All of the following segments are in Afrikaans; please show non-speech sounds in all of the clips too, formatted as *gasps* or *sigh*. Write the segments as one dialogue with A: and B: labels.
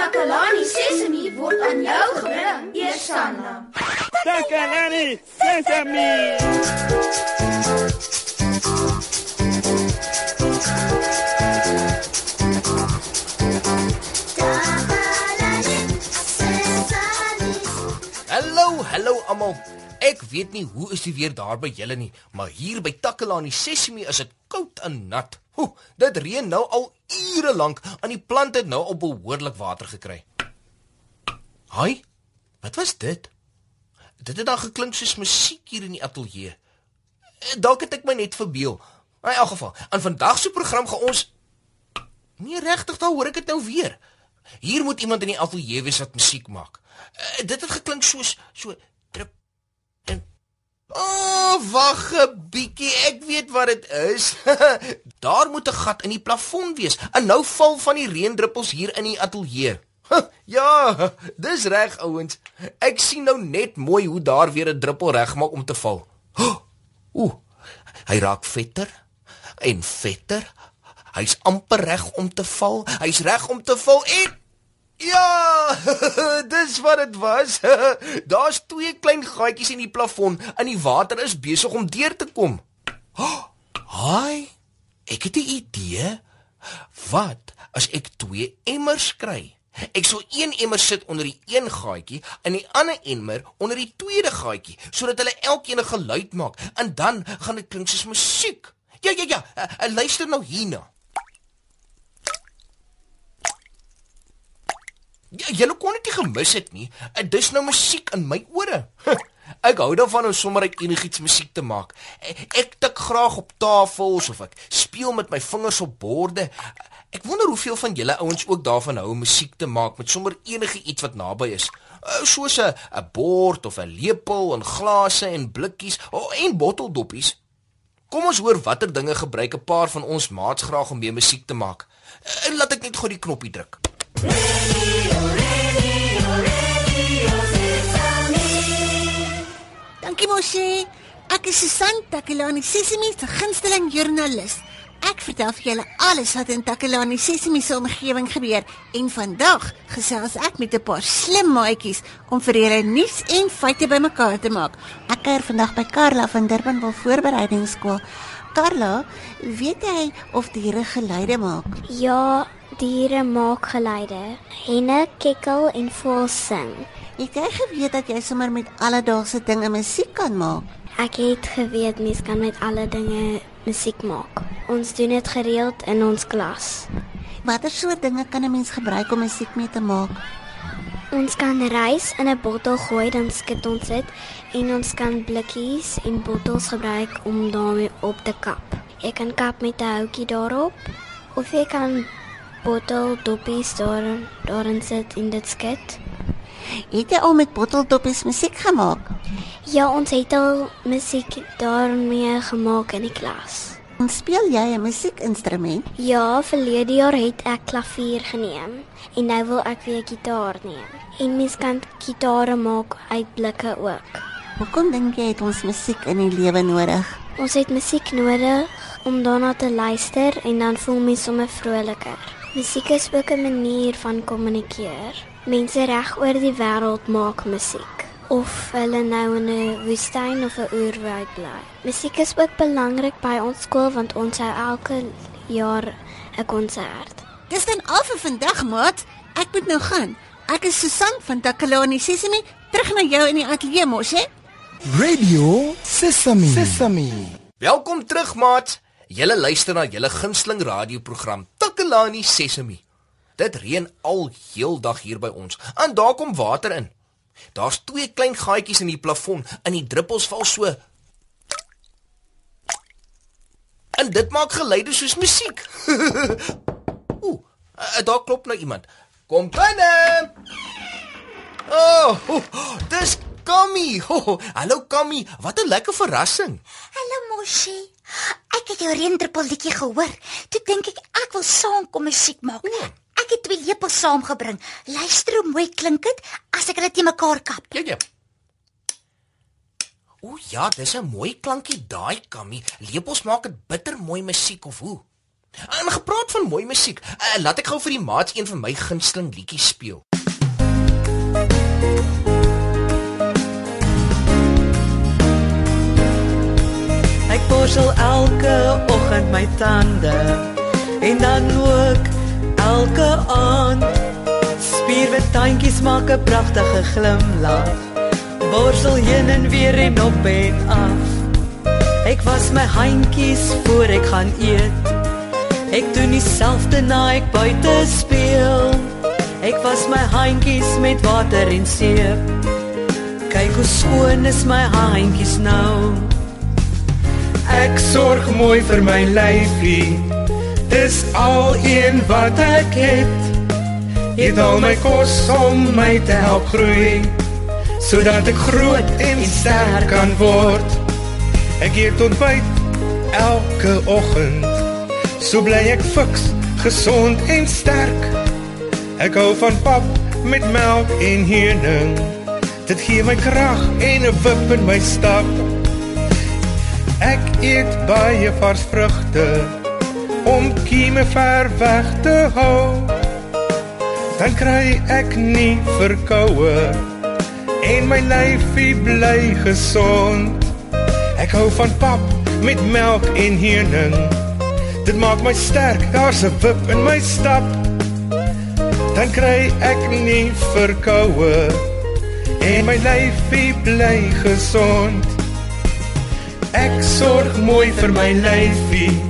A: Takalani Sesemi word aan jou gebring, Eersanna.
B: Takalani Sesemi.
C: Hallo, hallo almal. Ek weet nie hoe is die weer daar by julle nie, maar hier by Takalani Sesemi is dit koud en nat. Ho, dit reën nou al ure lank en die plante het nou al behoorlik water gekry. Haai. Wat was dit? Dit het dan geklink soos musiek hier in die ateljee. Dalk het ek my net verbeel. In elk geval, aan vandag se program gaan ons Nee, regtig, dan hoor ek dit nou weer. Hier moet iemand in die ateljee wees wat musiek maak. Uh, dit het geklink soos so O, oh, wag 'n bietjie, ek weet wat dit is. *laughs* Daar moet 'n gat in die plafon wees. En nou val van die reendruppels hier in die ateljee. Ja, dis reg ouens. Ek sien nou net mooi hoe daar weer 'n druppel regmaak om te val. Ooh, hy raak vetter en vetter. Hy's amper reg om te val. Hy's reg om te val en Ja, *laughs* dis wat dit was. *laughs* Daar's twee klein gaatjies in die plafon en die water is besig om deur te kom. *gasps* Haai, ek het 'n idee. Wat as ek twee emmers kry? Ek sal een emmer sit onder die een gaatjie en die ander emmer onder die tweede gaatjie sodat hulle elkeen 'n geluid maak en dan gaan dit klink soos musiek. Ja ja ja, uh, uh, luister nou hierna. Julle kon dit nie gemis het nie. Uh, dis nou musiek in my ore. *laughs* Ek hou daarvan om sommer uit enigiets musiek te maak. Ek, ek tik graag op tafels of ek speel met my vingers op borde. Ek wonder hoeveel van julle ouens ook daarvan hou om musiek te maak met sommer enige iets wat naby is. Soos 'n 'n bord of 'n lepel en glase en blikkies oh, en botteldoppies. Kom ons hoor watter dinge gebruik 'n paar van ons maats graag om mee musiek te maak. Uh, laat ek net gou die knoppie druk.
D: Dankie mosie. Ek is Susan Takelani Sesimi se gunsteling joernalis. Ek vertel vir julle alles wat in Takelani Sesimi se omgewing gebeur en vandag gesels ek met 'n paar slim maatjies om vir julle nuus en feite bymekaar te maak. Ek kuier vandag by Karla van Durbanville Voorbereidingsskool. Karla, weet jy of diere geluide maak?
E: Ja, diere maak geluide. Henne kekkel en voël sing.
D: Het jy geweet dat jy sommer met alledaagse dinge musiek kan maak?
E: Ek het geweet mens kan met alle dinge musiek maak. Ons doen dit gereeld in ons klas.
D: Watter soort dinge kan 'n mens gebruik om musiek mee te maak?
E: Ons kan rys in 'n bottel gooi dan skud ons dit en ons kan blikkies en bottels gebruik om daarmee op te kap. Jy kan kap met 'n houtjie daarop of jy kan bottel doppies daarin daarin sit en dit skud.
D: Het jy al met botteldoppies musiek gemaak?
E: Ja, ons het al musiek daarmee gemaak in die klas.
D: En speel jy 'n musiekinstrument?
E: Ja, verlede jaar het ek klavier geneem en nou wil ek weer gitaar neem. En mens kan gitare maak uit blikke ook.
D: Hoekom dink jy het ons musiek in die lewe nodig?
E: Ons het musiek nodig om daarna te luister en dan voel mens sommer vroliker. Musiek is ook 'n manier van kommunikeer. Mense reg oor die wêreld maak musiek of hulle nou in 'n woestyn of 'n oerwoud bly. Musiek is ook belangrik by ons skool want ons hou elke jaar 'n konsert.
D: Dis dan al vir vandag, maat. Ek moet nou gaan. Ek is Susan van Takalani Sesimi, terug na jou in die ateljee mos, hè?
F: Radio Sesame. Sesame.
C: Welkom terug, maat. Julle luister na julle gunsteling radioprogram Takalani Sesemi. Dit reën al heeldag hier by ons. En daar kom water in. Daar's twee klein gaatjies in die plafon en die druppels val so. En dit maak geluide soos musiek. *laughs* Ooh, uh, daar klop nou iemand. Kom binne. Oh, oh dis Kammy. *laughs* Oh, hallo Kammy, wat 'n lekker verrassing.
G: Hallo Moshi. Ek het jou reendruppel liedjie gehoor. Toe dink ek ek wil saam kom musiek maak. Ek het twee lepels saamgebring. Luister hoe mooi klink dit as ek dit te mekaar kap.
C: Ja ja. O ja, dis 'n mooi klankie daai Kammy. Lepels maak dit bitter mooi musiek of hoe? En gepraat van mooi musiek, uh, laat ek gou vir die maats een van my gunsteling liedjies speel.
H: Ek borsel elke oggend my tande en dan ook elke aand. Spierwit tandjies maak 'n pragtige glimlag. Borsel heen en weer en op en af. Ek was my handjies voor ek gaan eet. Ek doen dieselfde na ek buite speel. Ek was my handjies met water en seep. Kyk hoe skoon is my handjies nou.
I: Ek sorg mooi vir my lyfie. Dis al een wat ek het. Eet al my kos om my te help groei, sodat ek groot en sterk kan word. Ek eet ontbyt elke oggend. So bly ek fiks, gesond en sterk. Ek hou van pap met melk en honing. Dit gee my krag en 'n wip in my stap. Ek eet baie vars vrugte om kieme ver weg te hou. Dan kry ek nie verkoue en my lyfie bly gesond. Ek hou van pap met melk en honing. Dit maak my sterk, daar's 'n wip in my stap. Dan kry ek nie verkoue en my lyfie bly gesond. Ek sorg mooi vir my lyfie.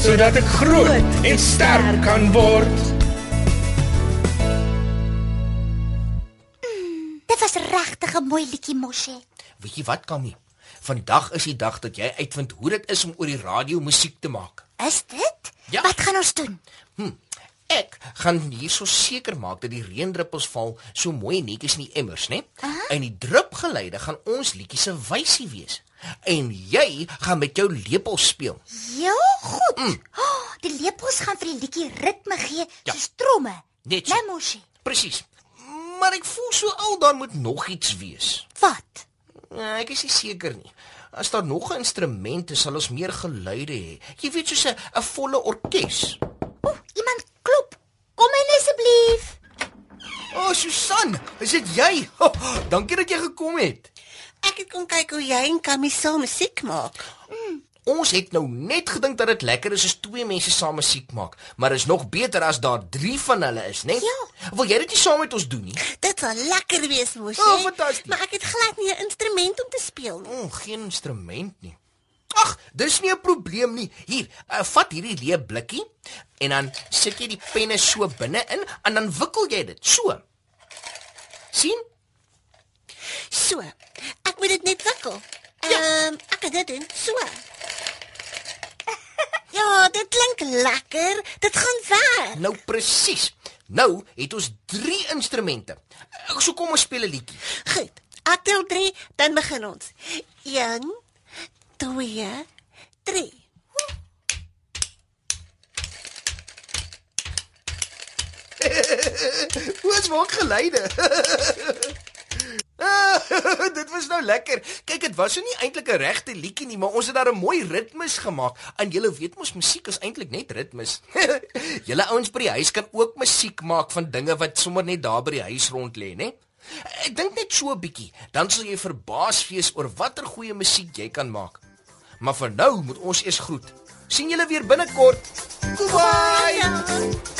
I: sodat ek groot en sterk kan word
G: Dit was regtig 'n mooi liedjie mosie.
C: Weet jy wat, Kammy? Vandag is die dag dat jy uitvind hoe dit is om oor die radio musiek te maak.
G: Is dit?
C: Ja.
G: Wat gaan ons doen?
C: Ek gaan hierso seker maak dat die reendruppels val so mooi netjies in die emmers, né? En die drupgeleide gaan ons liedjie se wysie wees. En jy gaan met jou lepel speel.
G: Ja, goed. Mm. Oh, die lepels gaan vir die liedjie ritme gee,
C: Ja.
G: soos tromme.
C: Net so.
G: Nee, mosie.
C: Presies. Maar ek voel so al dan moet nog iets wees.
G: Wat?
C: Ja, ek is nie seker nie. As daar nog 'n instrument is, sal ons meer geluide hê. Jy weet soos 'n volle orkes.
G: O, iemand klop. Kom in asseblief.
C: O, oh, Susan, is dit jy? Oh, *laughs* dankie dat jy gekom het.
D: Ek het kom kyk hoe jy en Kammy saam musiek maak.
C: Ons het nou net gedink dat dit lekker is as twee mense saam musiek maak, maar is nog beter as daar 3 van hulle is, né?
G: Ja.
C: Wil jy dit nie saam met ons doen nie?
D: Dit sal lekker wees, mosie.
C: Oh, fantasties.
D: Maar ek het glad nie 'n instrument om te speel nie.
C: O, oh, geen instrument nie. Ag, dis nie 'n probleem nie. Hier, uh, vat hierdie leë blikkie en dan sit jy die penne so binne-in en dan wikkel jy dit so. sien?
D: So. Ek moet dit net wikkel. Ehm,
C: Ja.
D: um, ek kan dit doen. So. Ja, dit klink lekker. Dit gaan werk.
C: Nou presies. Nou het ons 3 instrumente. Uh, So kom ons speel 'n liedjie.
D: Goed. Ek tel 3, dan begin ons. 1 2 3.
C: Hoe is maak geluide? *laughs* *laughs* Dit was nou lekker. Kyk, dit was so nie eintlik 'n regte liedjie nie, maar ons het daar 'n mooi ritmes gemaak. En julle weet mos musiek is eintlik net ritmes. *laughs* julle ouens by die huis kan ook musiek maak van dinge wat sommer net daar by die huis rond lê, né? Ek dink net so 'n bietjie, dan sal jy verbaas wees oor watter goeie musiek jy kan maak. Maar vir nou moet ons eers groet. sien julle weer binnekort. Goodbye.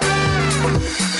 J: Peace.